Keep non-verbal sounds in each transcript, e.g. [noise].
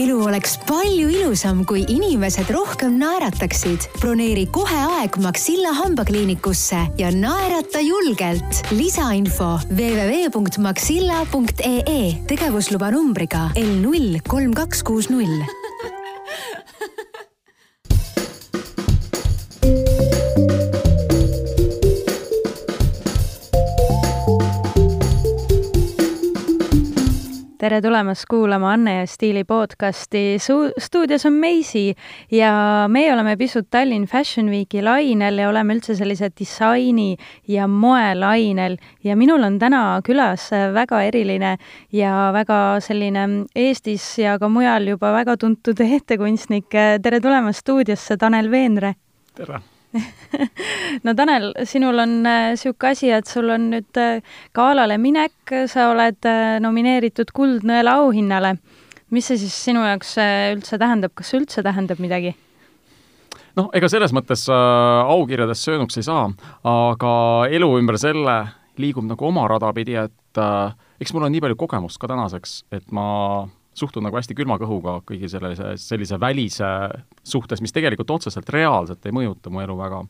elu oleks palju ilusam, kui inimesed rohkem naerataksid. broneeri kohe aeg Maxilla hambakliinikusse ja naerata julgelt. lisainfo www.maxilla.ee tegevusluba numbriga L null kolm kaks kuus null tere tulemast kuulama Anne ja Stiili podcasti. stuudios on Meisi ja meie oleme pisut Tallinn Fashion Weeki lainel ja oleme üldse sellise disaini ja moe lainel ja minul on täna külas väga eriline ja väga selline Eestis ja ka mujal juba väga tuntud [laughs] ehtekunstnik. tere tulemast stuudiosse, Tanel Veenre! tere! [laughs] no Tanel, sinul on niisugune äh, asi, et sul on nüüd äh, galale minek, sa oled äh, nomineeritud Kuldnõela auhinnale. mis see siis sinu jaoks üldse tähendab, kas see üldse tähendab midagi? noh, ega selles mõttes äh, aukirjadest söönuks ei saa, aga elu ümber selle liigub nagu oma rada pidi, et äh, eks mul on nii palju kogemust ka tänaseks, et ma suhtun nagu hästi külma kõhuga kõigi sellise, sellise välise suhtes, mis tegelikult otseselt reaalselt ei mõjuta mu elu väga.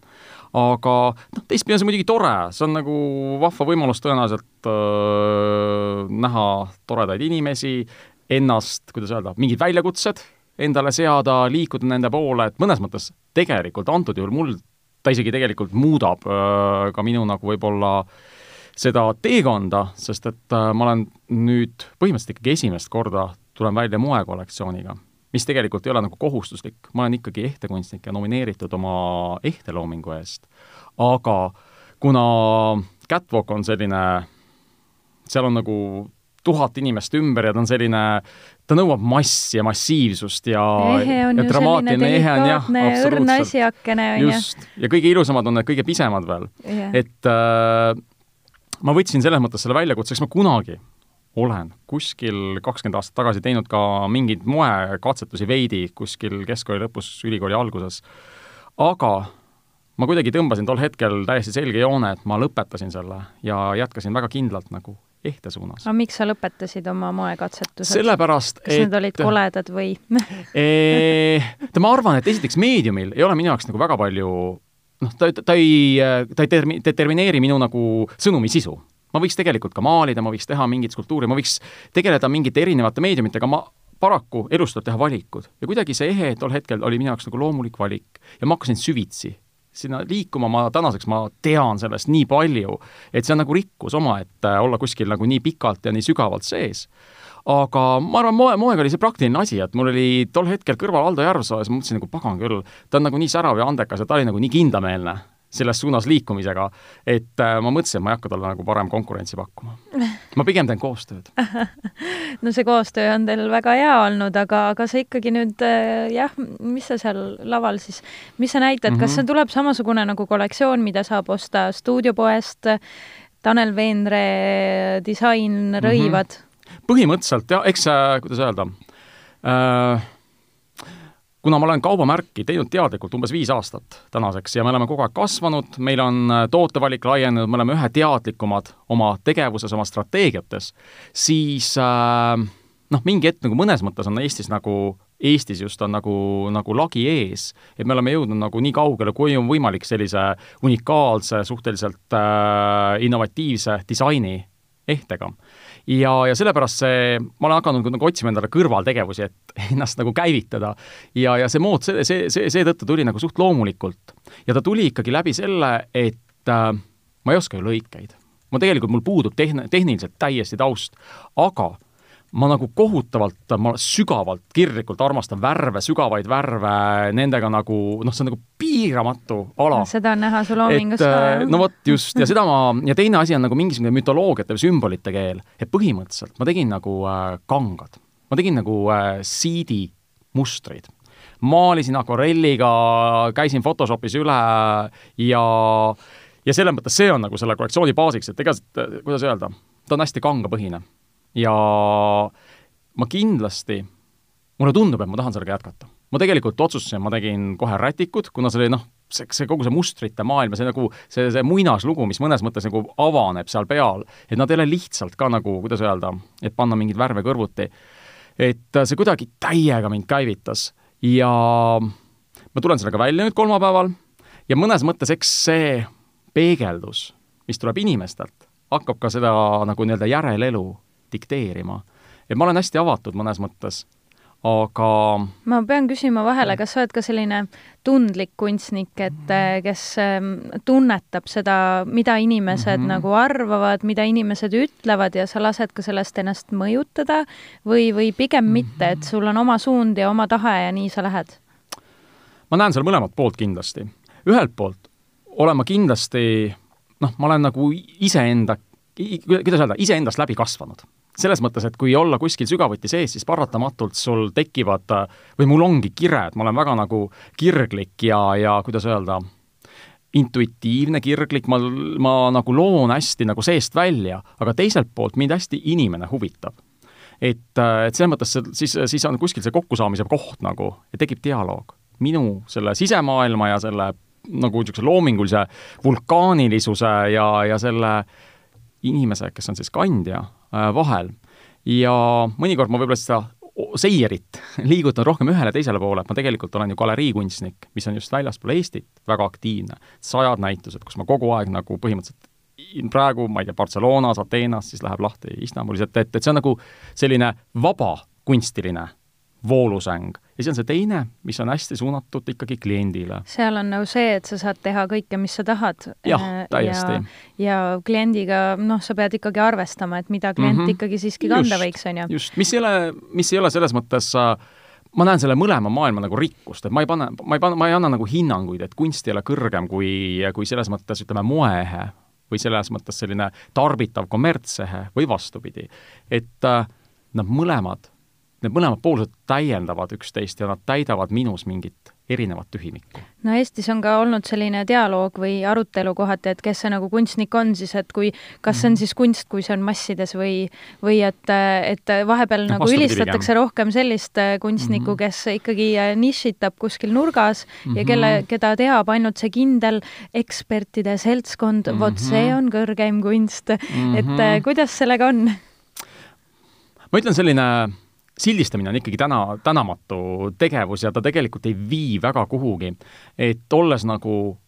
aga noh, teistpidi on see muidugi tore, see on nagu vahva võimalus tõenäoliselt öö, näha toredaid inimesi, ennast, kuidas öelda, mingid väljakutsed endale seada, liikuda nende poole, et mõnes mõttes tegelikult antud juhul mul ta isegi tegelikult muudab öö, ka minu nagu võib-olla seda teekonda, sest et äh, ma olen nüüd põhimõtteliselt ikkagi esimest korda tulen välja moekollektsiooniga, mis tegelikult ei ole nagu kohustuslik, ma olen ikkagi ehtekunstnik ja nomineeritud oma ehteloomingu eest. aga kuna catwalk on selline, seal on nagu tuhat inimest ümber ja ta on selline, ta nõuab massi ja massiivsust ja, ja ehe on jah, õrn asjakene on ju. just, ja kõige ilusamad on need kõige pisemad veel. Yeah.. et äh, ma võtsin selles mõttes selle väljakutseks, ma kunagi olen kuskil kakskümmend aastat tagasi teinud ka mingeid moekatsetusi veidi kuskil keskkooli lõpus, ülikooli alguses, aga ma kuidagi tõmbasin tol hetkel täiesti selge joone, et ma lõpetasin selle ja jätkasin väga kindlalt nagu ehte suunas. aga miks sa lõpetasid oma moekatsetused? sellepärast, kas et... need olid koledad või [laughs] tead, ma arvan, et esiteks meediumil ei ole minu jaoks nagu väga palju noh, ta, ta ei, ta ei termi-, determineeri minu nagu sõnumi sisu ma võiks tegelikult ka maalida, ma võiks teha mingit skulptuuri, ma võiks tegeleda mingite erinevate meediumitega, ma paraku elus tuleb teha valikud. Ja kuidagi see ehe tol hetkel oli minu jaoks nagu loomulik valik ja ma hakkasin süvitsi sinna liikuma, ma tänaseks, ma tean sellest nii palju, et see on nagu rikkus omaette olla kuskil nagu nii pikalt ja nii sügavalt sees. aga ma arvan, moe, moega oli see praktiline asi, et mul oli tol hetkel kõrval Aldo Järvsoo ja siis ma mõtlesin nagu pagan küll, ta on nagu nii särav ja andekas ja ta oli nagu nii kindlameelne selles suunas liikumisega, et äh, ma mõtlesin, et ma ei hakka talle nagu parem konkurentsi pakkuma. [laughs] ma pigem teen koostööd [laughs] no see koostöö on teil väga hea olnud, aga, aga sa ikkagi nüüd äh, jah, mis sa seal laval siis, mis sa näitad mm, -hmm. kas see tuleb samasugune nagu kollektsioon, mida saab osta stuudiopoest, Tanel Veenre disainrõivad mm? -hmm. põhimõtteliselt jah, eks äh, kuidas öelda äh,, kuna ma olen kaubamärki teinud teadlikult umbes viis aastat tänaseks ja me oleme kogu aeg kasvanud, meil on äh, tootevalik laienenud, me oleme ühe teadlikumad oma tegevuses, oma strateegiates, siis äh, noh, mingi hetk nagu mõnes mõttes on Eestis nagu, Eestis just on nagu, nagu lagi ees, et me oleme jõudnud nagu nii kaugele, kui on võimalik sellise unikaalse, suhteliselt äh, innovatiivse disaini ehtega ja, ja sellepärast see, ma olen hakanud nagu otsima endale kõrvaltegevusi, et [laughs] ennast nagu käivitada. ja, ja see mood, see, see, see, seetõttu tuli nagu suht loomulikult. ja ta tuli ikkagi läbi selle, et äh, ma ei oska ju lõikeid. ma tegelikult, mul puudub tehn-, tehniliselt täiesti taust, aga ma nagu kohutavalt, ma sügavalt, kirglikult armastan värve, sügavaid värve, nendega nagu noh, see on nagu piiramatu ala. seda on näha su loomingus ka, jah. no vot, just, ja [laughs] seda ma, ja teine asi on nagu mingisugune mütoloogiate või sümbolite keel, et põhimõtteliselt ma tegin nagu äh, kangad. ma tegin nagu äh, siidi mustreid. maalisin akvarelliga, käisin Photoshopis üle ja ja selles mõttes see on nagu selle kollektsiooni baasiks, et ega, kuidas öelda, ta on hästi kangapõhine ja ma kindlasti, mulle tundub, et ma tahan sellega jätkata. ma tegelikult otsustasin, ma tegin kohe rätikud, kuna see oli noh, see, see kogu see mustrite maailm ja see nagu, see, see muinaslugu, mis mõnes mõttes nagu avaneb seal peal, et nad ei ole lihtsalt ka nagu, kuidas öelda, et panna mingeid värve kõrvuti. et see kuidagi täiega mind käivitas ja ma tulen sellega välja nüüd kolmapäeval ja mõnes mõttes eks see peegeldus, mis tuleb inimestelt, hakkab ka seda nagu nii-öelda järelelu dikteerima. et ma olen hästi avatud mõnes mõttes, aga ma pean küsima vahele, kas sa oled ka selline tundlik kunstnik, et kes ähm, tunnetab seda, mida inimesed mm -hmm. nagu arvavad, mida inimesed ütlevad ja sa lased ka sellest ennast mõjutada või, või pigem mm -hmm. mitte, et sul on oma suund ja oma tahe ja nii sa lähed? ma näen seal mõlemat poolt kindlasti. ühelt poolt olen ma kindlasti noh, ma olen nagu iseenda, kuidas öelda, iseendast läbi kasvanud. Selles mõttes, et kui olla kuskil sügavuti sees, siis paratamatult sul tekivad, või mul ongi kired, ma olen väga nagu kirglik ja, ja kuidas öelda, intuitiivne, kirglik, ma, ma nagu loon hästi nagu seest välja, aga teiselt poolt mind hästi inimene huvitab. et, et selles mõttes siis, siis on kuskil see kokkusaamise koht nagu ja tekib dialoog minu selle sisemaailma ja selle nagu niisuguse loomingulise vulkaanilisuse ja, ja selle inimese, kes on siis kandja äh,, vahel. ja mõnikord ma võib-olla seda seierit [laughs] liigutan rohkem ühele teisele poole, et ma tegelikult olen ju galeriikunstnik, mis on just väljaspool Eestit väga aktiivne. sajad näitused, kus ma kogu aeg nagu põhimõtteliselt praegu, ma ei tea, Barcelonas, Ateenas, siis läheb lahti Istanbulis, et, et, et see on nagu selline vaba kunstiline voolusäng. ja siis on see teine, mis on hästi suunatud ikkagi kliendile. seal on nagu see, et sa saad teha kõike, mis sa tahad. jah, äh, täiesti. ja kliendiga, noh, sa pead ikkagi arvestama, et mida klient mm -hmm. ikkagi siiski kanda just, võiks, on ju. just, mis ei ole, mis ei ole selles mõttes ma näen selle mõlema maailma nagu rikkust, et ma ei pane, ma ei pane, ma ei anna nagu hinnanguid, et kunst ei ole kõrgem kui, kui selles mõttes, ütleme, moeehe või selles mõttes selline tarbitav kommertsehe või vastupidi. et äh, nad mõlemad need mõlemad poolused täiendavad üksteist ja nad täidavad minus mingit erinevat tühimikku. no Eestis on ka olnud selline dialoog või arutelu kohati, et kes see nagu kunstnik on siis, et kui, kas see on mhm. siis kunst, kui see on massides või, või et, et vahepeal no, nagu ülistatakse rohkem sellist äh, kunstnikku mm, -hmm. kes ikkagi äh, nišitab kuskil nurgas mm -hmm. ja kelle, mhm. keda teab ainult see kindel ekspertide seltskond mm, -hmm. vot see mhm. on kõrgeim kunst mm. -hmm. et äh, kuidas sellega on? ma ütlen, selline sildistamine on ikkagi täna, tänamatu tegevus ja ta tegelikult ei vii väga kuhugi. et olles nagu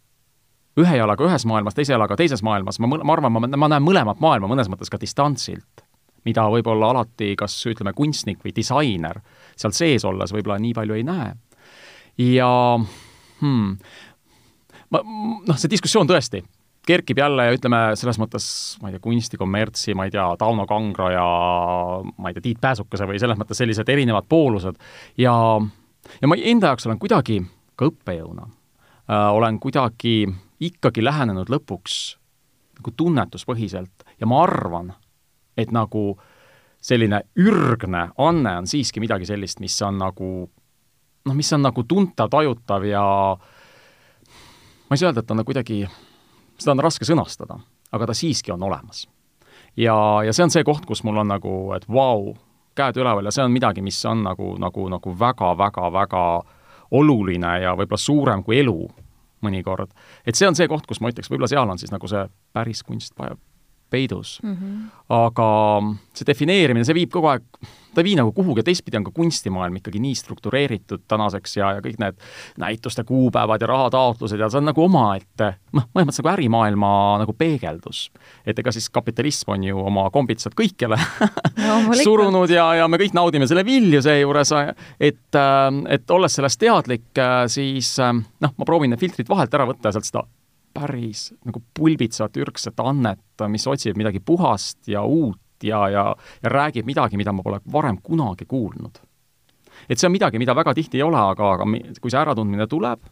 ühe jalaga ühes maailmas, teise jalaga teises maailmas, ma, ma arvan, ma, ma näen mõlemat maailma mõnes mõttes ka distantsilt, mida võib-olla alati kas ütleme, kunstnik või disainer seal sees olles võib-olla nii palju ei näe. ja hmm, ma, noh, see diskussioon tõesti, kerkib jälle ja ütleme, selles mõttes, ma ei tea, kunstikommertsi, ma ei tea, Tauno Kangro ja ma ei tea, Tiit Pääsukese või selles mõttes sellised erinevad poolused. Ja, ja ma enda jaoks olen kuidagi ka õppejõuna äh,, olen kuidagi ikkagi lähenenud lõpuks nagu tunnetuspõhiselt ja ma arvan, et nagu selline ürgne anne on siiski midagi sellist, mis on nagu noh, mis on nagu tuntav, tajutav ja ma ei saa öelda, et ta on nagu kuidagi seda on raske sõnastada, aga ta siiski on olemas. ja, ja see on see koht, kus mul on nagu, et vau wow,, käed üleval ja see on midagi, mis on nagu, nagu, nagu väga-väga-väga oluline ja võib-olla suurem kui elu mõnikord. et see on see koht, kus ma ütleks, võib-olla seal on siis nagu see päris kunst peidus mm. -hmm. aga see defineerimine, see viib kogu aeg ta ei vii nagu kuhugi teistpidi on ka kunstimaailm ikkagi nii struktureeritud tänaseks ja, ja kõik need näituste kuupäevad ja rahataotlused ja see on nagu omaette noh, mõnes mõttes nagu ärimaailma nagu peegeldus. et ega siis kapitalism on ju oma kombitsad kõikjale no, [laughs] surunud ja, ja me kõik naudime selle vilju seejuures, et, et olles sellest teadlik, siis noh, ma proovin need filtrid vahelt ära võtta ja sealt seda päris nagu pulbitsevat ürgset annet, mis otsib midagi puhast ja uut ja, ja, ja räägib midagi, mida ma pole varem kunagi kuulnud. et see on midagi, mida väga tihti ei ole, aga, aga kui see äratundmine tuleb,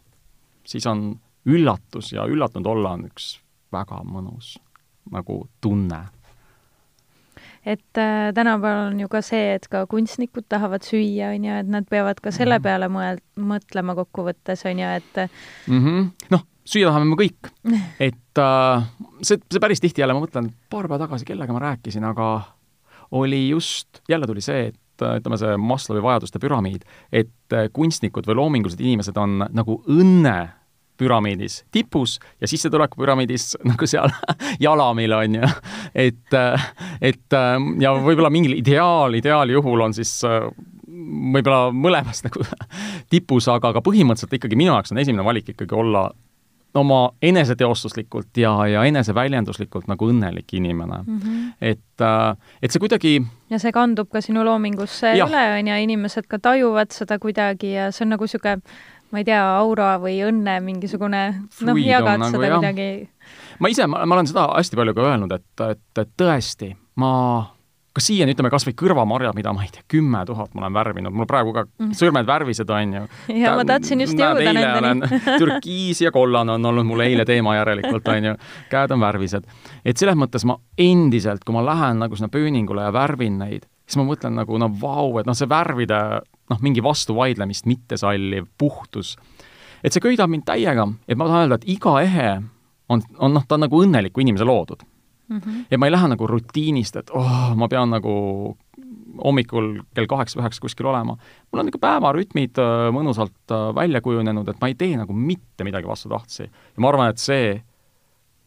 siis on üllatus ja üllatunud olla on üks väga mõnus nagu tunne et äh, tänapäeval on ju ka see, et ka kunstnikud tahavad süüa, on ju, et nad peavad ka selle mhm. peale mõel-, mõtlema kokkuvõttes, on ju, et mm -hmm. noh, süüa tahame me kõik. [laughs] et äh, see, see päris tihti jälle, ma mõtlen, paar päeva tagasi, kellega ma rääkisin, aga oli just, jälle tuli see, et äh, ütleme, see Maslowi vajaduste püramiid, et äh, kunstnikud või loomingulised inimesed on nagu õnne püramiidis tipus ja sissetulekupüramiidis [laughs] nagu seal [laughs] jalamil, on ju. et, et ja võib-olla mingil ideaal, ideaaljuhul on siis võib-olla mõlemas nagu tipus, aga, aga põhimõtteliselt ikkagi minu jaoks on esimene valik ikkagi olla oma eneseteostuslikult ja, ja eneseväljenduslikult nagu õnnelik inimene mm. -hmm. et, et see kuidagi ja see kandub ka sinu loomingusse ja. üle, on ju, inimesed ka tajuvad seda kuidagi ja see on nagu niisugune ma ei tea, aura või õnne mingisugune, noh, jagad nagu, seda jah. kuidagi. ma ise, ma olen seda hästi palju ka öelnud, et, et, et tõesti, ma ka siiani, ütleme kas või kõrvamarjad, mida ma ei tea, kümme tuhat ma olen värvinud, mul praegu ka mm. sõrmed värvised, on ju. ja ma tahtsin just jõuda nendeni. [laughs] türkiis ja kollane on olnud mul eile teema järelikult, on ju, käed on värvised. et selles mõttes ma endiselt, kui ma lähen nagu sinna pööningule ja värvin neid, siis ma mõtlen nagu no vau, et noh, see värvide noh, mingi vastuvaidlemist mittesalliv puhtus. et see köidab mind täiega, et ma tahan öelda, et iga ehe on, on noh, ta on nagu õnneliku inimese loodud mm. -hmm. ja ma ei lähe nagu rutiinist, et oh, ma pean nagu hommikul kell kaheksa-üheksa kuskil olema. mul on nagu päevarütmid äh, mõnusalt äh, välja kujunenud, et ma ei tee nagu mitte midagi vastutahtsi. ja ma arvan, et see,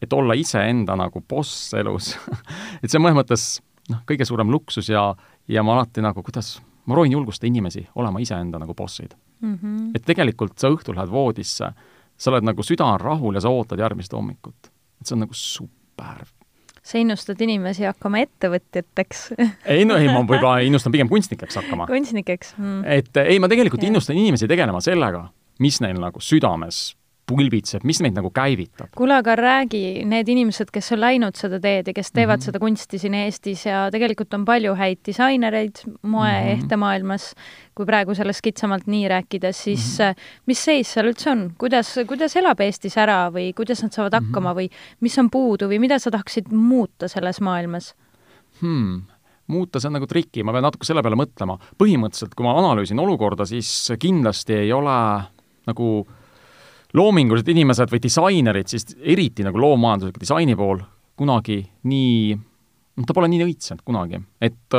et olla iseenda nagu boss elus [laughs] et see on mõnes mõttes noh, kõige suurem luksus ja, ja ma alati nagu, kuidas, ma proovin julgustada inimesi olema iseenda nagu bossid mm. -hmm. et tegelikult sa õhtul lähed voodisse, sa oled nagu süda on rahul ja sa ootad järgmist hommikut. et see on nagu super sa innustad inimesi hakkama ettevõtjateks ei no ei, ma võib-olla innustan pigem kunstnikeks hakkama. kunstnikeks mm.. et ei, ma tegelikult ja. innustan inimesi tegelema sellega, mis neil nagu südames pulbitseb, mis meid nagu käivitab? kuule, aga räägi, need inimesed, kes on läinud seda teed ja kes teevad mm -hmm. seda kunsti siin Eestis ja tegelikult on palju häid disainereid moe-ehtemaailmas mm, -hmm. kui praegu sellest kitsamalt nii rääkides, siis mm -hmm. mis seis seal üldse on, kuidas, kuidas elab Eestis ära või kuidas nad saavad mhm. hakkama mm -hmm. või mis on puudu või mida sa tahaksid muuta selles maailmas hmm.? muuta, see on nagu triki, ma pean natuke selle peale mõtlema. põhimõtteliselt, kui ma analüüsin olukorda, siis kindlasti ei ole nagu loomingulised inimesed või disainerid, siis eriti nagu loomajandusliku disaini pool, kunagi nii noh, ta pole nii õitsenud kunagi. et,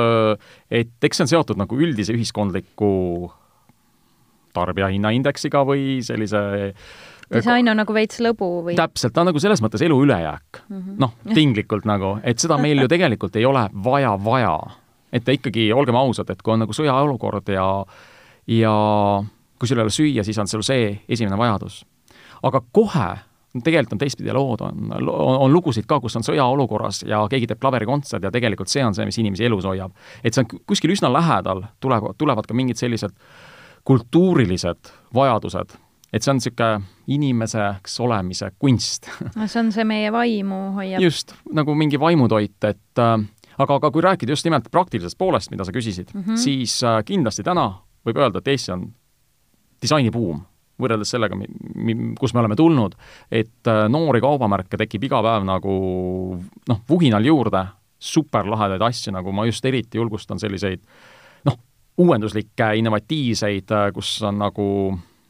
et eks see on seotud nagu üldise ühiskondliku tarbijahinnaindeksiga või sellise disain on nagu veits lõbu või? täpselt, ta on nagu selles mõttes elu ülejääk mm -hmm.. noh, tinglikult nagu, et seda meil ju tegelikult ei ole vaja, vaja. et ikkagi, olgem ausad, et kui on nagu sõjaolukord ja ja kui sul ei ole süüa, siis on sul see esimene vajadus aga kohe tegelikult on teistpidi lood, on, on, on lugusid ka, kus on sõjaolukorras ja keegi teeb klaverikontserdi ja tegelikult see on see, mis inimesi elus hoiab. et see on kuskil üsna lähedal, tulevad, tulevad ka mingid sellised kultuurilised vajadused, et see on niisugune inimeseks olemise kunst [laughs] no see on see meie vaimu hoiab. just, nagu mingi vaimutoit, et äh, aga, aga kui rääkida just nimelt praktilisest poolest, mida sa küsisid mm, -hmm. siis äh, kindlasti täna võib öelda, et Eesti on disainibuum võrreldes sellega, kus me oleme tulnud, et äh, noori kaubamärke tekib iga päev nagu noh, vuhinal juurde, superlahedaid asju, nagu ma just eriti julgustan selliseid noh, uuenduslikke, innovatiivseid, äh, kus on nagu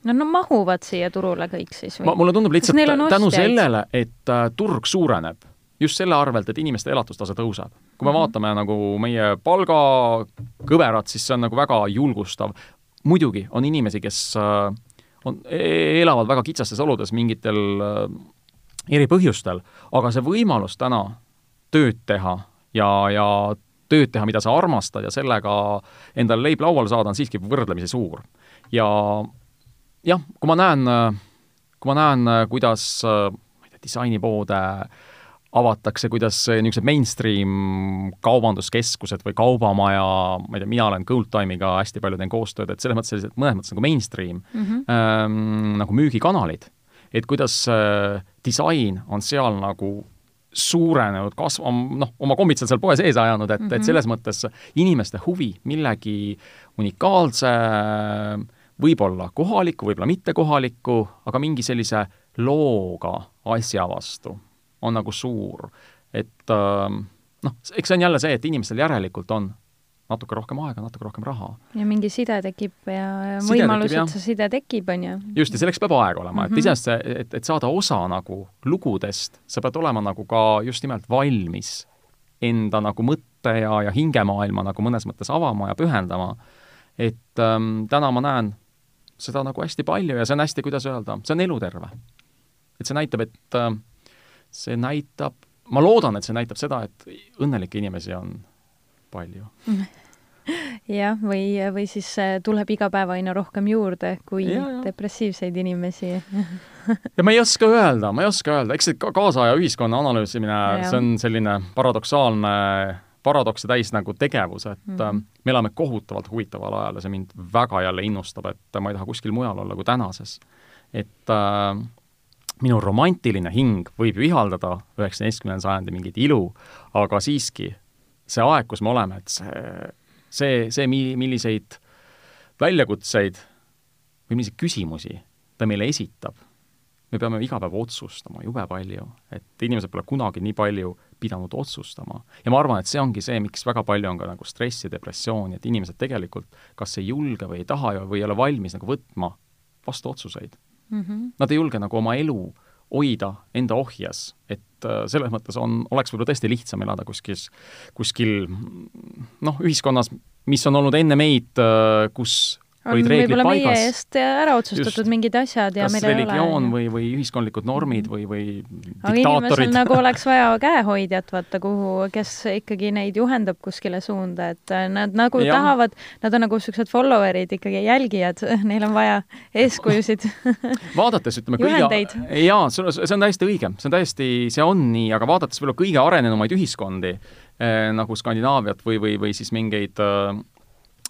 no no, mahuvad siia turule kõik siis või? mulle tundub lihtsalt tänu sellele, et äh, turg suureneb, just selle arvelt, et inimeste elatustase tõuseb. kui me mm -hmm. vaatame nagu meie palgakõverat, siis see on nagu väga julgustav. muidugi on inimesi, kes äh, on, e-, elavad väga kitsastes oludes mingitel äh, eri põhjustel, aga see võimalus täna tööd teha ja, ja tööd teha, mida sa armastad ja sellega endale leib lauale saada, on siiski võrdlemisi suur. ja jah, kui ma näen, kui ma näen, kuidas ma ei tea, disainipoode äh, avatakse, kuidas niisugused mainstream kaubanduskeskused või kaubamaja, ma ei tea, mina olen Goldtime'iga hästi palju teen koostööd, et selles mõttes sellised mõnes mõttes nagu mainstream mm, -hmm. ähm, nagu müügikanalid. et kuidas äh, disain on seal nagu suurenenud, kasv-, noh, oma kombitsad seal poe sees ajanud, et mm, -hmm. et mhm. selles mõttes inimeste huvi millegi unikaalse, võib-olla kohaliku, võib-olla mitte kohaliku, aga mingi sellise looga asja vastu on nagu suur. et ähm, noh, eks see on jälle see, et inimestel järelikult on natuke rohkem aega, natuke rohkem raha. ja mingi side tekib ja, ja võimalus, et see side tekib, on ju. just, ja selleks peab aega olema mm, -hmm. et mhm. iseenesest see, et, et saada osa nagu lugudest, sa pead olema nagu ka just nimelt valmis enda nagu mõtte ja, ja hingemaailma nagu mõnes mõttes avama ja pühendama. et ähm, täna ma näen seda nagu hästi palju ja see on hästi, kuidas öelda, see on eluterve et see näitab, et äh, see näitab, ma loodan, et see näitab seda, et õnnelikke inimesi on palju [laughs] jah, või, või siis äh, tuleb iga päev aina rohkem juurde kui ja, ja. depressiivseid inimesi ja ma ei oska öelda, ma ei oska öelda, eks see kaasaja ühiskonna analüüsimine, see on selline paradoksaalne, paradokse täis nagu tegevus, et mm -hmm. me elame kohutavalt huvitaval ajal ja see mind väga jälle innustab, et ma ei taha kuskil mujal olla kui tänases. et äh, minu romantiline hing võib ju ihaldada üheksateistkümnenda sajandi mingit ilu, aga siiski see aeg, kus me oleme, et see see, see, mi-, milliseid väljakutseid või milliseid küsimusi ta meile esitab, me peame iga päev otsustama jube palju, et inimesed pole kunagi nii palju pidanud otsustama. ja ma arvan, et see ongi see, miks väga palju on ka nagu stressi, depressiooni, et inimesed tegelikult kas ei julge või ei taha või ei ole valmis nagu võtma vastu otsuseid mm. -hmm. Nad ei julge nagu oma elu hoida enda ohjes, et äh, selles mõttes on, oleks võib-olla tõesti lihtsam elada kuskil, kuskil noh, ühiskonnas, mis on olnud enne meid, äh, kus olid reeglid paigas. meie eest ära otsustatud Just, mingid asjad ja meil ei ole. religioon või, või ühiskondlikud normid või, või aga inimesel nagu [laughs] oleks vaja käehoidjat, vaata, kuhu, kes ikkagi neid juhendab kuskile suunda, et nad nagu ja. tahavad, nad on nagu niisugused follower'id ikkagi, jälgijad, [laughs] neil on vaja eeskujusid [laughs] vaadates ütleme kõige, jaa, see on täiesti õige, see on täiesti, see on nii, aga vaadates võib-olla kõige arenenumaid ühiskondi eh,, nagu Skandinaaviat või, või, või siis mingeid äh, Äh,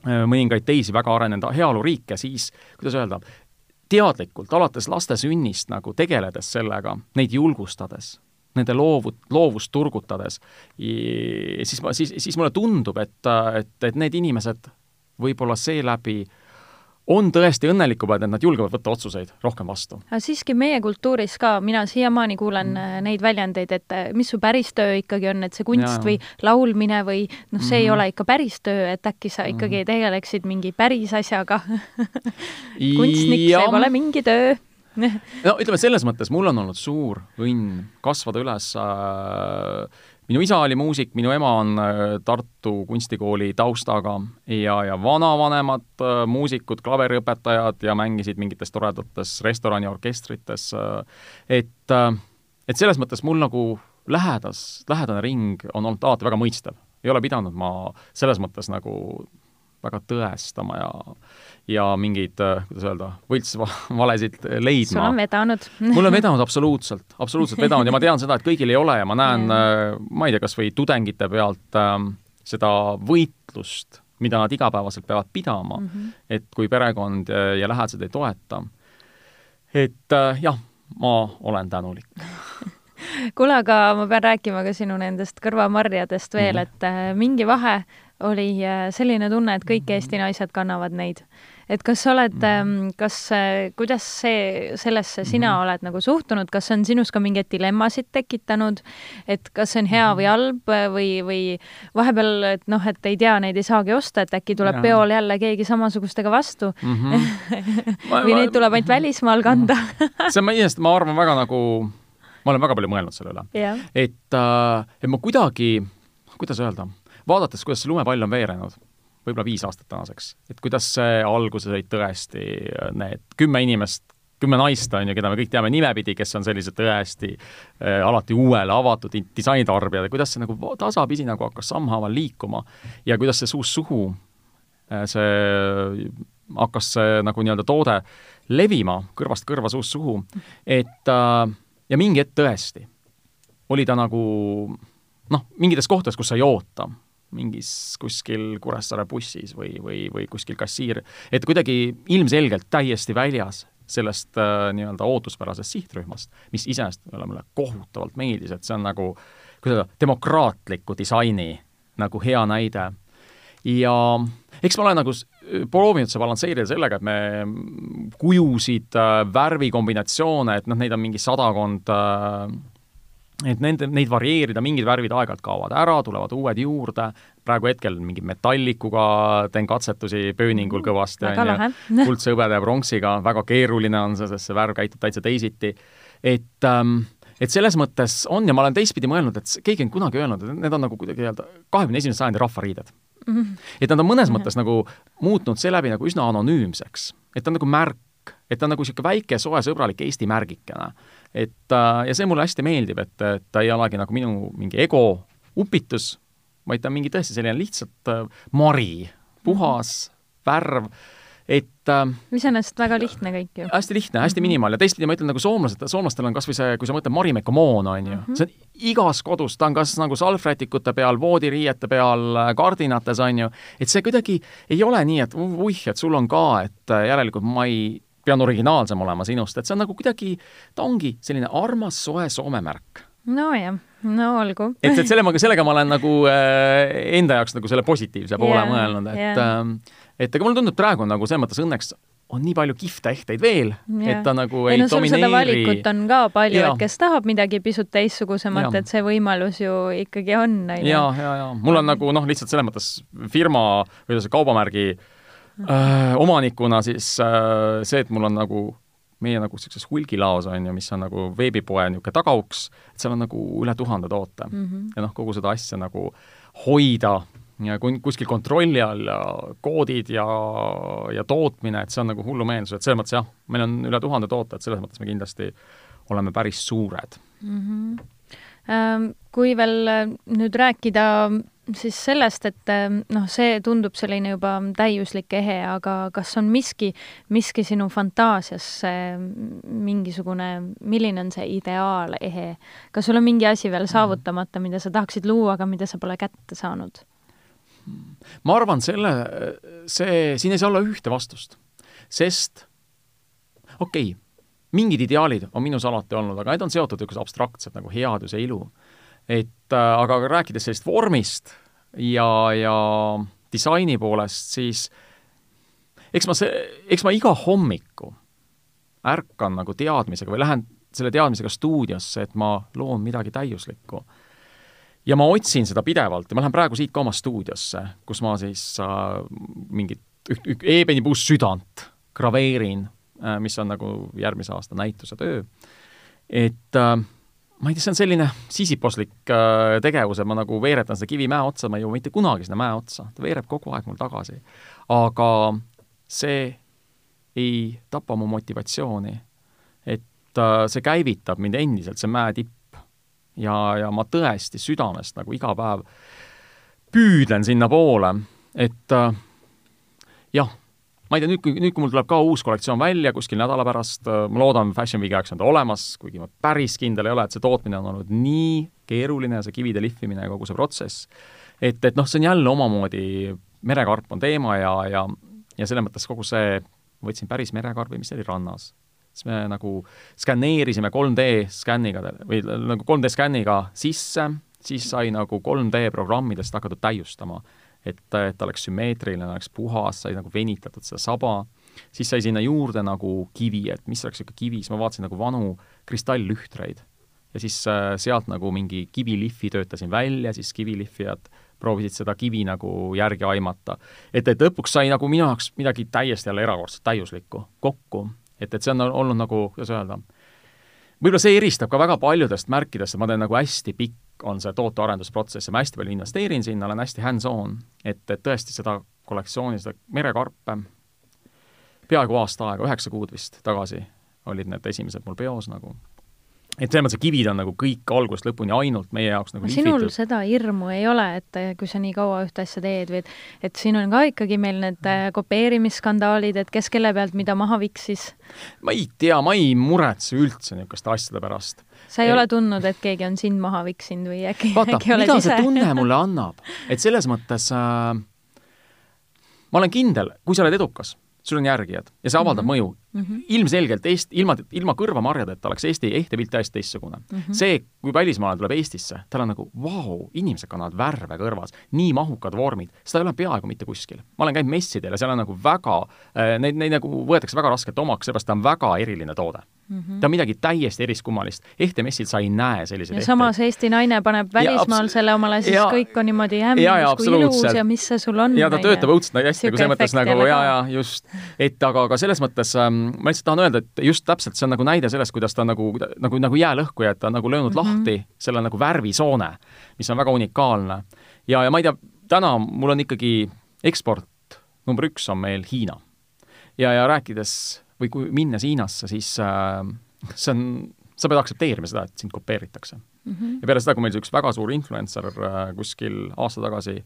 mõningaid teisi väga arenenud heaoluriike, siis kuidas öelda, teadlikult alates laste sünnist nagu tegeledes sellega, neid julgustades, nende loovut-, loovust turgutades, siis ma, siis, siis mulle tundub, et, et, et need inimesed võib-olla seeläbi äh, on tõesti õnnelikumad, et nad julgevad võtta otsuseid rohkem vastu. aga siiski meie kultuuris ka, mina siiamaani kuulen mm. Äh, neid väljendeid, et äh, mis su päris töö ikkagi on, et see kunst ja. või laulmine või noh, see mm. ei mhm. ole ikka päris töö, et äkki sa ikkagi mm. tegeleksid mingi päris asjaga [laughs] kunstnik, see pole mingi töö no ütleme, selles mõttes mul on olnud suur õnn kasvada üles äh, minu isa oli muusik, minu ema on äh, Tartu kunstikooli taustaga ja, ja vanavanemad äh, muusikud, klaveriõpetajad ja mängisid mingites toredates restoraniorkestrites, äh, et, et selles mõttes mul nagu lähedas, lähedane ring on olnud alati väga mõistev. ei ole pidanud ma selles mõttes nagu väga tõestama ja ja mingeid, äh, kuidas öelda, võltsvalesid leidma. sul on vedanud mul on vedanud absoluutselt, absoluutselt vedanud ja ma tean seda, et kõigil ei ole ja ma näen, äh, ma ei tea, kas või tudengite pealt äh, seda võitlust, mida nad igapäevaselt peavad pidama mm, -hmm. et kui perekond äh, ja lähedased ei toeta. et äh, jah, ma olen tänulik [laughs] kuule, aga ma pean rääkima ka sinu nendest kõrvamarjadest veel mm, -hmm. et mingi vahe oli selline tunne, et kõik Eesti naised kannavad neid et kas sa oled, mhm. ähm, kas, äh, kuidas see, sellesse sina -hmm. oled nagu suhtunud, kas see on sinus ka mingeid dilemmasid tekitanud, et kas see on hea või mhm. halb äh, või, või vahepeal, et noh, et ei tea, neid ei saagi osta, et äkki tuleb ja. peol jälle keegi samasugustega vastu [laughs] mm. -hmm. või neid tuleb ainult välismaal kanda [laughs] see on iseenesest, ma arvan, väga nagu, ma olen väga palju mõelnud selle üle. et, äh, et ma kuidagi, kuidas öelda, vaadates, kuidas see lumepall on veerenud võib-olla viis aastat tänaseks. et kuidas see alguses olid tõesti need kümme inimest, kümme naist, on ju, keda me kõik teame nimepidi, kes on sellised tõesti äh, alati uuele avatud disainitarbijad ja kuidas see nagu tasapisi nagu hakkas sammhaaval liikuma ja kuidas see suust suhu äh,, see hakkas see nagu nii-öelda toode levima kõrvast kõrva, suust suhu, et äh, ja mingi hetk tõesti oli ta nagu noh, mingites kohtades, kus sa ei oota mingis kuskil Kuressaare bussis või, või, või kuskil kassiir, et kuidagi ilmselgelt täiesti väljas sellest äh, nii-öelda ootuspärasest sihtrühmast, mis iseenesest mulle kohutavalt meeldis, et see on nagu, kuidas öelda, demokraatliku disaini nagu hea näide. ja eks ma olen nagu proovinud seda balansseerida sellega, et me kujusid äh,, värvikombinatsioone, et noh, neid on mingi sadakond äh, et nende, neid varieerida, mingid värvid aeg-ajalt kaovad ära, tulevad uued juurde, praegu hetkel mingi metallikuga teen katsetusi pööningul mm, kõvasti, on ju, [laughs] kuldse hõbeda ja pronksiga, väga keeruline on see, sest see värv käitub täitsa teisiti. et ähm, et selles mõttes on ja ma olen teistpidi mõelnud, et keegi on kunagi öelnud, et need on nagu kuidagi öelda kahekümne esimese sajandi rahvariided mm. -hmm. et nad on mõnes mõttes nagu muutnud seeläbi nagu üsna anonüümseks, et ta on nagu märk et ta on nagu niisugune väike soe sõbralik Eesti märgikene. Et äh, ja see mulle hästi meeldib, et, ta ei olegi nagu minu mingi ego upitus, vaid ta on mingi tõesti selline lihtsalt äh, mari, puhas värv et äh, iseenesest väga lihtne kõik ju. hästi lihtne, hästi minimaal ja teistpidi ma ütlen nagu soomlased, soomlastel on kas või see, kui sa mõtled Marimekko moon, on ju mm, -hmm. see on igas kodus, ta on kas nagu salvrätikute peal, voodiriiete peal, kardinates, on ju, et see kuidagi ei ole nii, et uih, et sul on ka, et järelikult ma ei pean originaalsem olema sinust, et see on nagu kuidagi, ta ongi selline armas soe Soome märk nojah, no olgu. et, et selle, sellega ma olen nagu äh, enda jaoks nagu selle positiivse poole yeah, mõelnud, et yeah. äh, et aga mulle tundub, praegu on nagu selles mõttes õnneks on nii palju kihvte ehteid veel, et ta nagu ei, ei no, domineeri. seda valikut on ka palju, et kes tahab midagi pisut teistsugusemat, et see võimalus ju ikkagi on. ja, ja, ja mul on nagu noh, lihtsalt selles mõttes firma või see kaubamärgi äh, omanikuna siis äh, see, et mul on nagu meie nagu niisuguses hulgilaos on ju, mis on nagu veebipoe niisugune tagauks, et seal on nagu üle tuhande toote mm. -hmm. ja noh, kogu seda asja nagu hoida ja kuskil kontrolli all ja koodid ja, ja tootmine, et see on nagu hullumeelsus, et selles mõttes jah, meil on üle tuhande toote, et selles mõttes me kindlasti oleme päris suured mm. -hmm. Kui veel äh, nüüd rääkida siis sellest, et äh, noh, see tundub selline juba täiuslik ehe, aga kas on miski, miski sinu fantaasias mingisugune, milline on see ideaalehe? kas sul on mingi asi veel saavutamata, mida sa tahaksid luua, aga mida sa pole kätte saanud? ma arvan, selle, see, siin ei saa olla ühte vastust, sest okei okay,, mingid ideaalid on minus alati olnud, aga need on seotud niisugused abstraktsed nagu headus ja ilu. Et äh, aga rääkides sellest vormist ja, ja disaini poolest, siis eks ma see, eks ma iga hommiku ärkan nagu teadmisega või lähen selle teadmisega stuudiosse, et ma loon midagi täiuslikku ja ma otsin seda pidevalt ja ma lähen praegu siit ka oma stuudiosse, kus ma siis äh, mingit eebenipuust südant graveerin äh,, mis on nagu järgmise aasta näituse töö. et äh, ma ei tea, see on selline sisiposlik äh, tegevus, et ma nagu veeretan seda kivi mäe otsa, ma ei jõua mitte kunagi sinna mäe otsa, ta veereb kogu aeg mul tagasi. aga see ei tapa mu motivatsiooni. et äh, see käivitab mind endiselt, see mäe tipp ja, ja ma tõesti südamest nagu iga päev püüdlen sinnapoole, et äh, jah, ma ei tea, nüüd, kui, nüüd, kui mul tuleb ka uus kollektsioon välja kuskil nädala pärast, äh, ma loodan, Fashion Weeki ajaks on ta olemas, kuigi ma päris kindel ei ole, et see tootmine on olnud nii keeruline, see kivide lihvimine ja kogu see protsess, et, et noh, see on jälle omamoodi, merekarp on teema ja, ja, ja selles mõttes kogu see, võtsin päris merekarbi, mis oli rannas siis me nagu skänneerisime 3D skänniga või nagu 3D skänniga sisse, siis sai nagu 3D programmidest hakatud täiustama. Et, et ta oleks sümmeetriline, oleks puhas, sai nagu venitatud seda saba, siis sai sinna juurde nagu kivi, et mis oleks niisugune kivi, siis ma vaatasin nagu vanu kristalllühtreid. ja siis äh, sealt nagu mingi kivilihvi töötasin välja, siis kivilihvijad proovisid seda kivi nagu järgi aimata. et, et lõpuks sai nagu minu jaoks midagi täiesti jälle erakordselt täiuslikku kokku et, et see on olnud nagu, kuidas öelda, võib-olla see eristab ka väga paljudest märkidest, et ma teen nagu hästi pikk on see tootearendusprotsess ja ma hästi palju investeerin sinna, olen hästi hands-on, et, et tõesti seda kollektsiooni, seda merekarpe, peaaegu aasta aega, üheksa kuud vist tagasi olid need esimesed mul peos nagu et selles mõttes, et kivid on nagu kõik algusest lõpuni ainult meie jaoks nagu sinul lihvitud. seda hirmu ei ole, et kui sa nii kaua ühte asja teed või et, et siin on ka ikkagi meil need äh, kopeerimisskandaalid, et kes kelle pealt mida maha viksis? ma ei tea, ma ei muretse üldse niisuguste asjade pärast. sa ei e ole tundnud, et keegi on sind maha viksinud või äkki, äkki oled mida ise? see tunne mulle annab, et selles mõttes äh, ma olen kindel, kui sa oled edukas sul on järgijad ja see avaldab mm -hmm. mõju mm. -hmm. ilmselgelt Eesti, ilma, ilma kõrvamarjadeta oleks Eesti ehtepilt täiesti teistsugune mm. -hmm. see, kui välismaalane tuleb Eestisse, tal on nagu vau wow,, inimesed kannavad värve kõrvas, nii mahukad vormid, seda ei ole peaaegu mitte kuskil. ma olen käinud messidel ja seal on nagu väga äh,, neid, neid nagu võetakse väga raskelt omaks, seepärast ta on väga eriline toode mm. -hmm. ta on midagi täiesti eriskummalist. ehtemessil sa ei näe selliseid ja samas Eesti naine paneb välismaal selle omale, siis ja, kõik on niimoodi hämmis kui ilus ja mis see sul on. ja ta töötab õudselt hästi, nagu selles mõttes nagu ja, ja just, et aga, aga selles mõttes ähm, ma lihtsalt tahan öelda, et just täpselt see on nagu näide sellest, kuidas ta nagu, nagu, nagu jäälõhkuja, et ta on nagu löönud mm -hmm. lahti selle nagu värvisoone, mis on väga unikaalne. ja, ja ma ei tea, täna mul on ikkagi eksport number üks on meil Hiina. ja, ja rääkides või kui minnes Hiinasse, siis äh, see on, sa pead aktsepteerima seda, et sind kopeeritakse mm. -hmm. ja peale seda, kui meil see üks väga suur influencer äh, kuskil aasta tagasi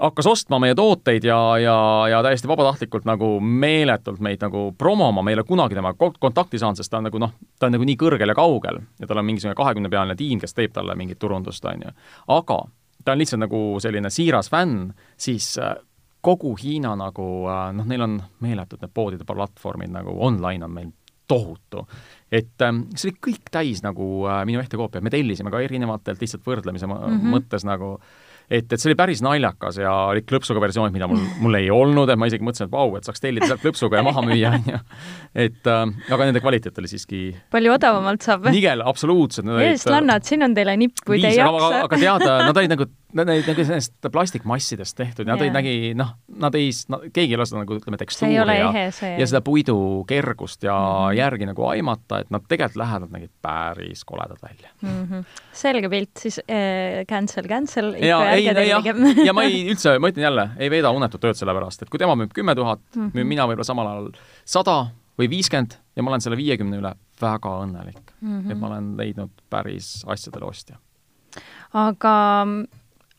hakkas ostma meie tooteid ja, ja, ja täiesti vabatahtlikult nagu meeletult meid nagu promoma, me ei ole kunagi temaga kontakti saanud, sest ta on nagu noh, ta on nagu nii kõrgel ja kaugel ja tal on mingisugune kahekümnepealine tiim, kes teeb talle mingit turundust, on ju. aga ta on lihtsalt nagu selline siiras fänn, siis äh, kogu Hiina nagu noh, neil on meeletud need poodide platvormid nagu online on meil tohutu. et ähm, see oli kõik täis nagu äh, minu ehtekoopiaid, me tellisime ka erinevatelt lihtsalt võrdlemise mm -hmm. mõttes nagu et, et see oli päris naljakas ja olid klõpsuga versioonid, mida mul, mul ei olnud, et ma isegi mõtlesin, et vau, et saaks tellida sealt klõpsuga ja maha müüa, on ju. et äh, aga nende kvaliteet oli siiski palju odavamalt saab? nigel, absoluutselt. eestlannad, siin on teile nipp, kui te ei jaksa. aga, tead, nad olid nagu Olid nagu sellest plastikmassidest tehtud ja nad olid nägi, noh, nad ei keegi ei seda nagu ütleme, tekstuuri ja, ja seda puidu kergust ja mm -hmm. järgi nagu aimata, et nad tegelikult lähedalt nägid päris koledad välja mm. -hmm. selge pilt, siis äh, cancel, cancel. ja, ei, ja, [laughs] ja ma ei üldse, ma ütlen jälle, ei veeda unetut tööd selle pärast, et kui tema müüb kümme tuhat, müün mhm. mina võib-olla samal ajal sada või viiskümmend ja ma olen selle viiekümne üle väga õnnelik mm, -hmm. et ma olen leidnud päris asjadele ostja. aga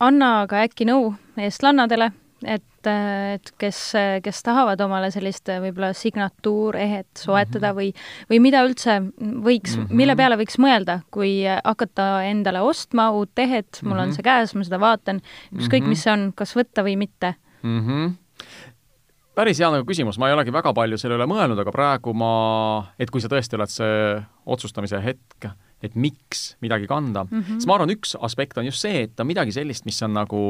anna ka äkki nõu eestlannadele, et, et kes, kes tahavad omale sellist võib-olla signatuurehet soetada mm -hmm. või, või mida üldse võiks mm, -hmm. mille peale võiks mõelda, kui hakata endale ostma uut tehet, mul mm -hmm. on mhm. see käes, ma seda vaatan, ükskõik mm, -hmm. mis see on, kas võtta või mitte mm. -hmm päris hea nagu küsimus, ma ei olegi väga palju selle üle mõelnud, aga praegu ma, et kui see tõesti oled see otsustamise hetk, et miks midagi kanda mm, -hmm. siis ma arvan, üks aspekt on just see, et on midagi sellist, mis on nagu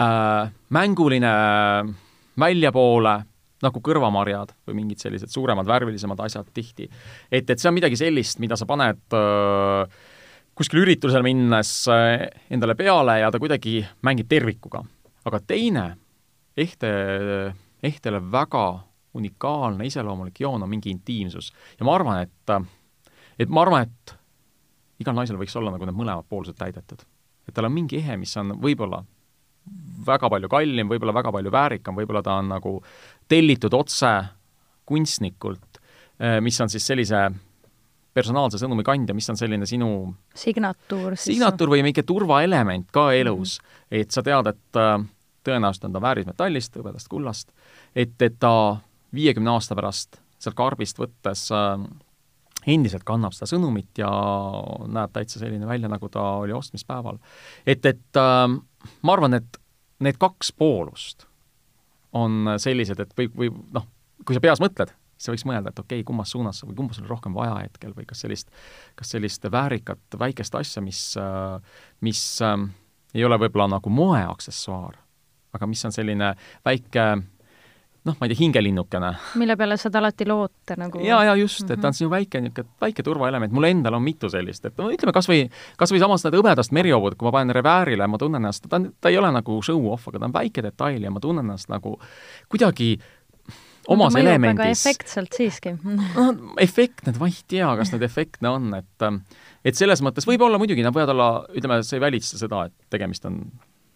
äh, mänguline väljapoole, nagu kõrvamarjad või mingid sellised suuremad, värvilisemad asjad tihti. et, et see on midagi sellist, mida sa paned äh, kuskil üritusel minnes äh, endale peale ja ta kuidagi mängib tervikuga. aga teine ehte, ehtele väga unikaalne, iseloomulik joon on mingi intiimsus. ja ma arvan, et, et ma arvan, et igal naisel võiks olla nagu need mõlemad poolsed täidetud. et tal on mingi ehe, mis on võib-olla väga palju kallim, võib-olla väga palju väärikam, võib-olla ta on nagu tellitud otse kunstnikult, eh, mis on siis sellise personaalse sõnumi kandja, mis on selline sinu signatuur siis? signatuur või mingi turvaelement ka elus mm, -hmm. et sa tead, et tõenäoliselt on ta väärismetallist, hõbedast kullast, et, et ta viiekümne aasta pärast sealt karbist võttes äh, endiselt kannab seda sõnumit ja näeb täitsa selline välja, nagu ta oli ostmispäeval. et, et äh, ma arvan, et need kaks poolust on sellised, et või, või noh, kui sa peas mõtled, siis võiks mõelda, et okei okay,, kummas suunas või kumba sul on rohkem vaja hetkel või kas sellist, kas sellist väärikat väikest asja, mis, äh, mis äh, ei ole võib-olla nagu moeaksessuaar, aga mis on selline väike noh, ma ei tea, hingelinnukene. mille peale saad alati loota nagu. ja, ja just, et ta on mhm. sinu väike niisugune, väike turvaelement, mul endal on mitu sellist, et no ütleme kas või, kas või samas need hõbedast merihobud, kui ma panen reväärile, ma tunnen ennast, ta on, ta ei ole nagu show-off, aga ta on väike detail ja ma tunnen ennast nagu kuidagi omas elemendis. efektselt siiski [laughs] no efektne, ma ei tea, kas need efektne on, et et selles mõttes võib-olla muidugi, nad võivad olla, ütleme, see ei välista seda, et tegemist on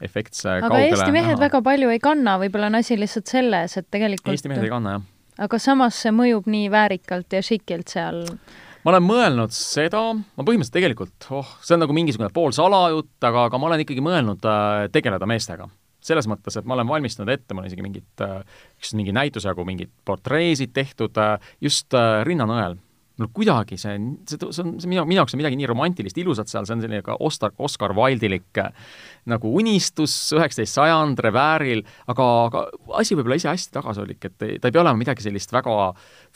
efektse aga kaugele Eesti mehed näha. väga palju ei kanna, võib-olla on asi lihtsalt selles, et tegelikult Eesti mehed ei kanna, jah. aga samas see mõjub nii väärikalt ja šikilt seal ma olen mõelnud seda, ma põhimõtteliselt tegelikult, oh, see on nagu mingisugune pool salajutt, aga, aga ma olen ikkagi mõelnud äh, tegeleda meestega. selles mõttes, et ma olen valmistanud ette, mul on isegi mingid äh,, mingi näituse jagu mingid portreesid tehtud äh, just äh, rinnanõel no kuidagi see, see, see on, see minu, minu jaoks on midagi nii romantilist, ilusat seal, see on selline ka Oscar, Oscar Wilde'ilik äh, nagu unistus, üheksateist sajand, revääril, aga, aga asi võib olla ise hästi tagasihoidlik, et ta ei pea olema midagi sellist väga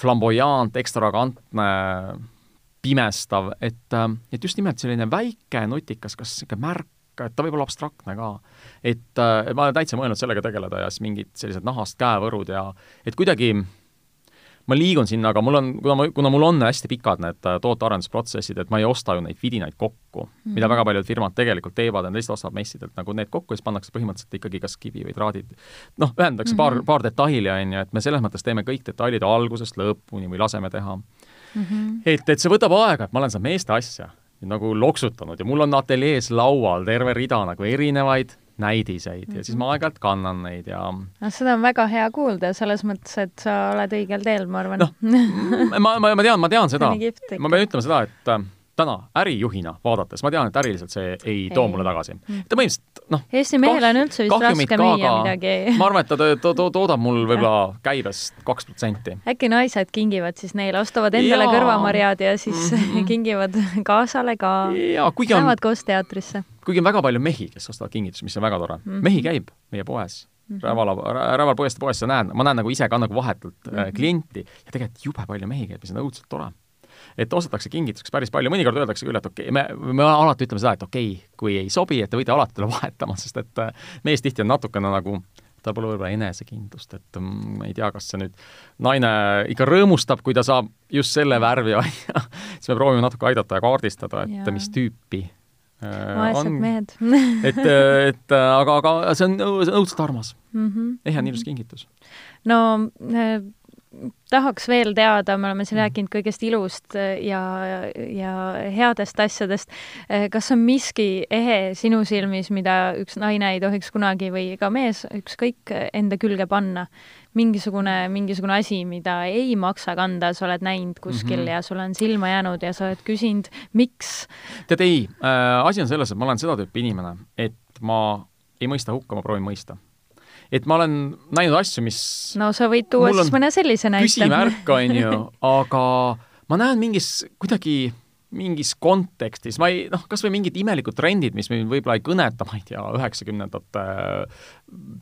flamboyant, ekstravagantne, pimestav, et, äh, et just nimelt selline väike nutikas, kas niisugune märk, et ta võib olla abstraktne ka. et äh, ma olen täitsa mõelnud sellega tegeleda ja siis mingid sellised nahast käevõrud ja et kuidagi ma liigun sinna, aga mul on, kuna ma, kuna mul on hästi pikad need äh, tootearendusprotsessid, et ma ei osta ju neid vidinaid kokku mm, -hmm. mida väga paljud firmad tegelikult teevad, nad lihtsalt ostavad messidelt nagu need kokku ja siis pannakse põhimõtteliselt ikkagi kas kivi või traadid, noh, ühendatakse mm -hmm. paar, mhm. paar detaili, on ju, et me selles mõttes teeme kõik detailid algusest lõpuni või laseme teha mm. -hmm. et, et see võtab aega, et ma olen seda meeste asja nagu loksutanud ja mul on ateljees laual terve rida nagu erinevaid näidiseid ja siis ma aeg-ajalt kannan neid ja no seda on väga hea kuulda, selles mõttes, et sa oled õigel teel, ma arvan. noh, ma, ma, ma tean, ma tean [laughs] seda. ma pean ütlema seda, et äh, täna ärijuhina vaadates, ma tean, et äriliselt see ei, ei too mulle tagasi. Mm. ta põhimõtteliselt noh, Eesti mehel on üldse vist raske müüa midagi. ma arvan, et ta to to toodab mul võib-olla käibest kaks protsenti. äkki naised kingivad siis neile, ostavad endale ja. kõrvamarjad ja siis mm -hmm. [laughs] kingivad kaasale ka. Lähevad koos teatrisse. kuigi on väga palju mehi, kes ostavad kingitusi, mis on väga tore mm. -hmm. mehi käib meie poes -hmm. Rävala, Räval poest poes sa näed, ma näen nagu ise ka nagu vahetult mm -hmm. klienti ja tegelikult jube palju mehi käib, mis on õudselt tore et ostetakse kingituseks päris palju, mõnikord öeldakse küll, et okei okay,, me, me alati ütleme seda, et okei okay,, kui ei sobi, et te võite alati tulla [laughs] vahetama, sest et äh, mees tihti on natukene nagu tal pole võib-olla enesekindlust, et mm, ma ei tea, kas see nüüd naine ikka rõõmustab, kui ta saab just selle värvi, [laughs] on ju, siis me proovime natuke aidata ja kaardistada, et ja. mis tüüpi äh, vaesed mehed [laughs] et, et aga, aga see on, see on õudselt armas mm. -hmm. ehe on ilus kingitus. no tahaks veel teada, me oleme siin mhm. rääkinud kõigest ilust äh, ja, ja headest asjadest. Äh, kas on miski ehe sinu silmis, mida üks naine ei tohiks kunagi või ka mees, ükskõik, enda külge panna? mingisugune, mingisugune asi, mida ei maksa kanda, sa oled näinud kuskil mm -hmm. ja sulle on silma jäänud ja sa oled küsinud, miks? tead, ei äh,, asi on selles, et ma olen seda tüüpi inimene, et ma ei mõista hukka, ma proovin mõista et ma olen näinud asju, mis no sa võid tuua siis mõne sellise näite. küsimärk, on ju, aga ma näen mingis kuidagi mingis kontekstis, ma ei noh, kas või mingid imelikud trendid, mis mind võib-olla ei kõneta, ma ei tea, üheksakümnendate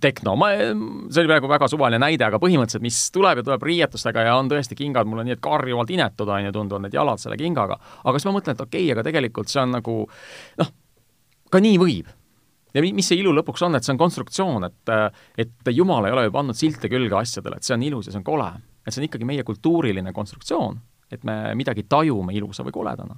tehno, ma, see oli praegu väga suvaline näide, aga põhimõtteliselt, mis tuleb ja tuleb riietustega ja on tõesti kingad, mul on nii, et karjuvalt inetud, on ju, tunduvad need jalad selle kingaga. aga siis ma mõtlen, et okei okay,, aga tegelikult see on nagu noh, ka nii võib ja mis see ilu lõpuks on, et see on konstruktsioon, et et Jumal ei ole ju pannud silte külge asjadele, et see on ilus ja see on kole. et see on ikkagi meie kultuuriline konstruktsioon, et me midagi tajume ilusa või koledana.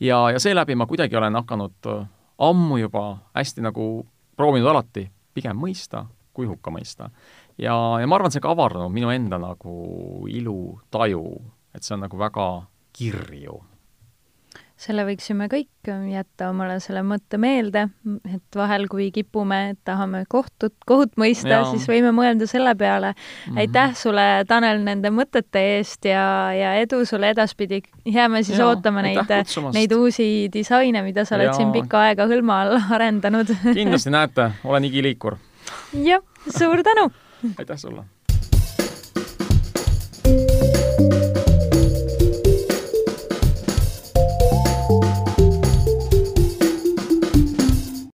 ja, ja seeläbi ma kuidagi olen hakanud äh, ammu juba hästi nagu proovinud alati pigem mõista kui hukka mõista. ja, ja ma arvan, see ka avardanud minu enda nagu ilutaju, et see on nagu väga kirju selle võiksime kõik jätta omale selle mõtte meelde, et vahel, kui kipume, et tahame kohtut, kohut mõista, siis võime mõelda selle peale mm. -hmm. aitäh sulle, Tanel, nende mõtete eest ja, ja edu sulle edaspidi. jääme siis ja, ootama neid, neid uusi disaine, mida sa oled ja. siin pikka aega hõlma all arendanud kindlasti [laughs] näete, olen igiliikur. jah, suur tänu! aitäh sulle!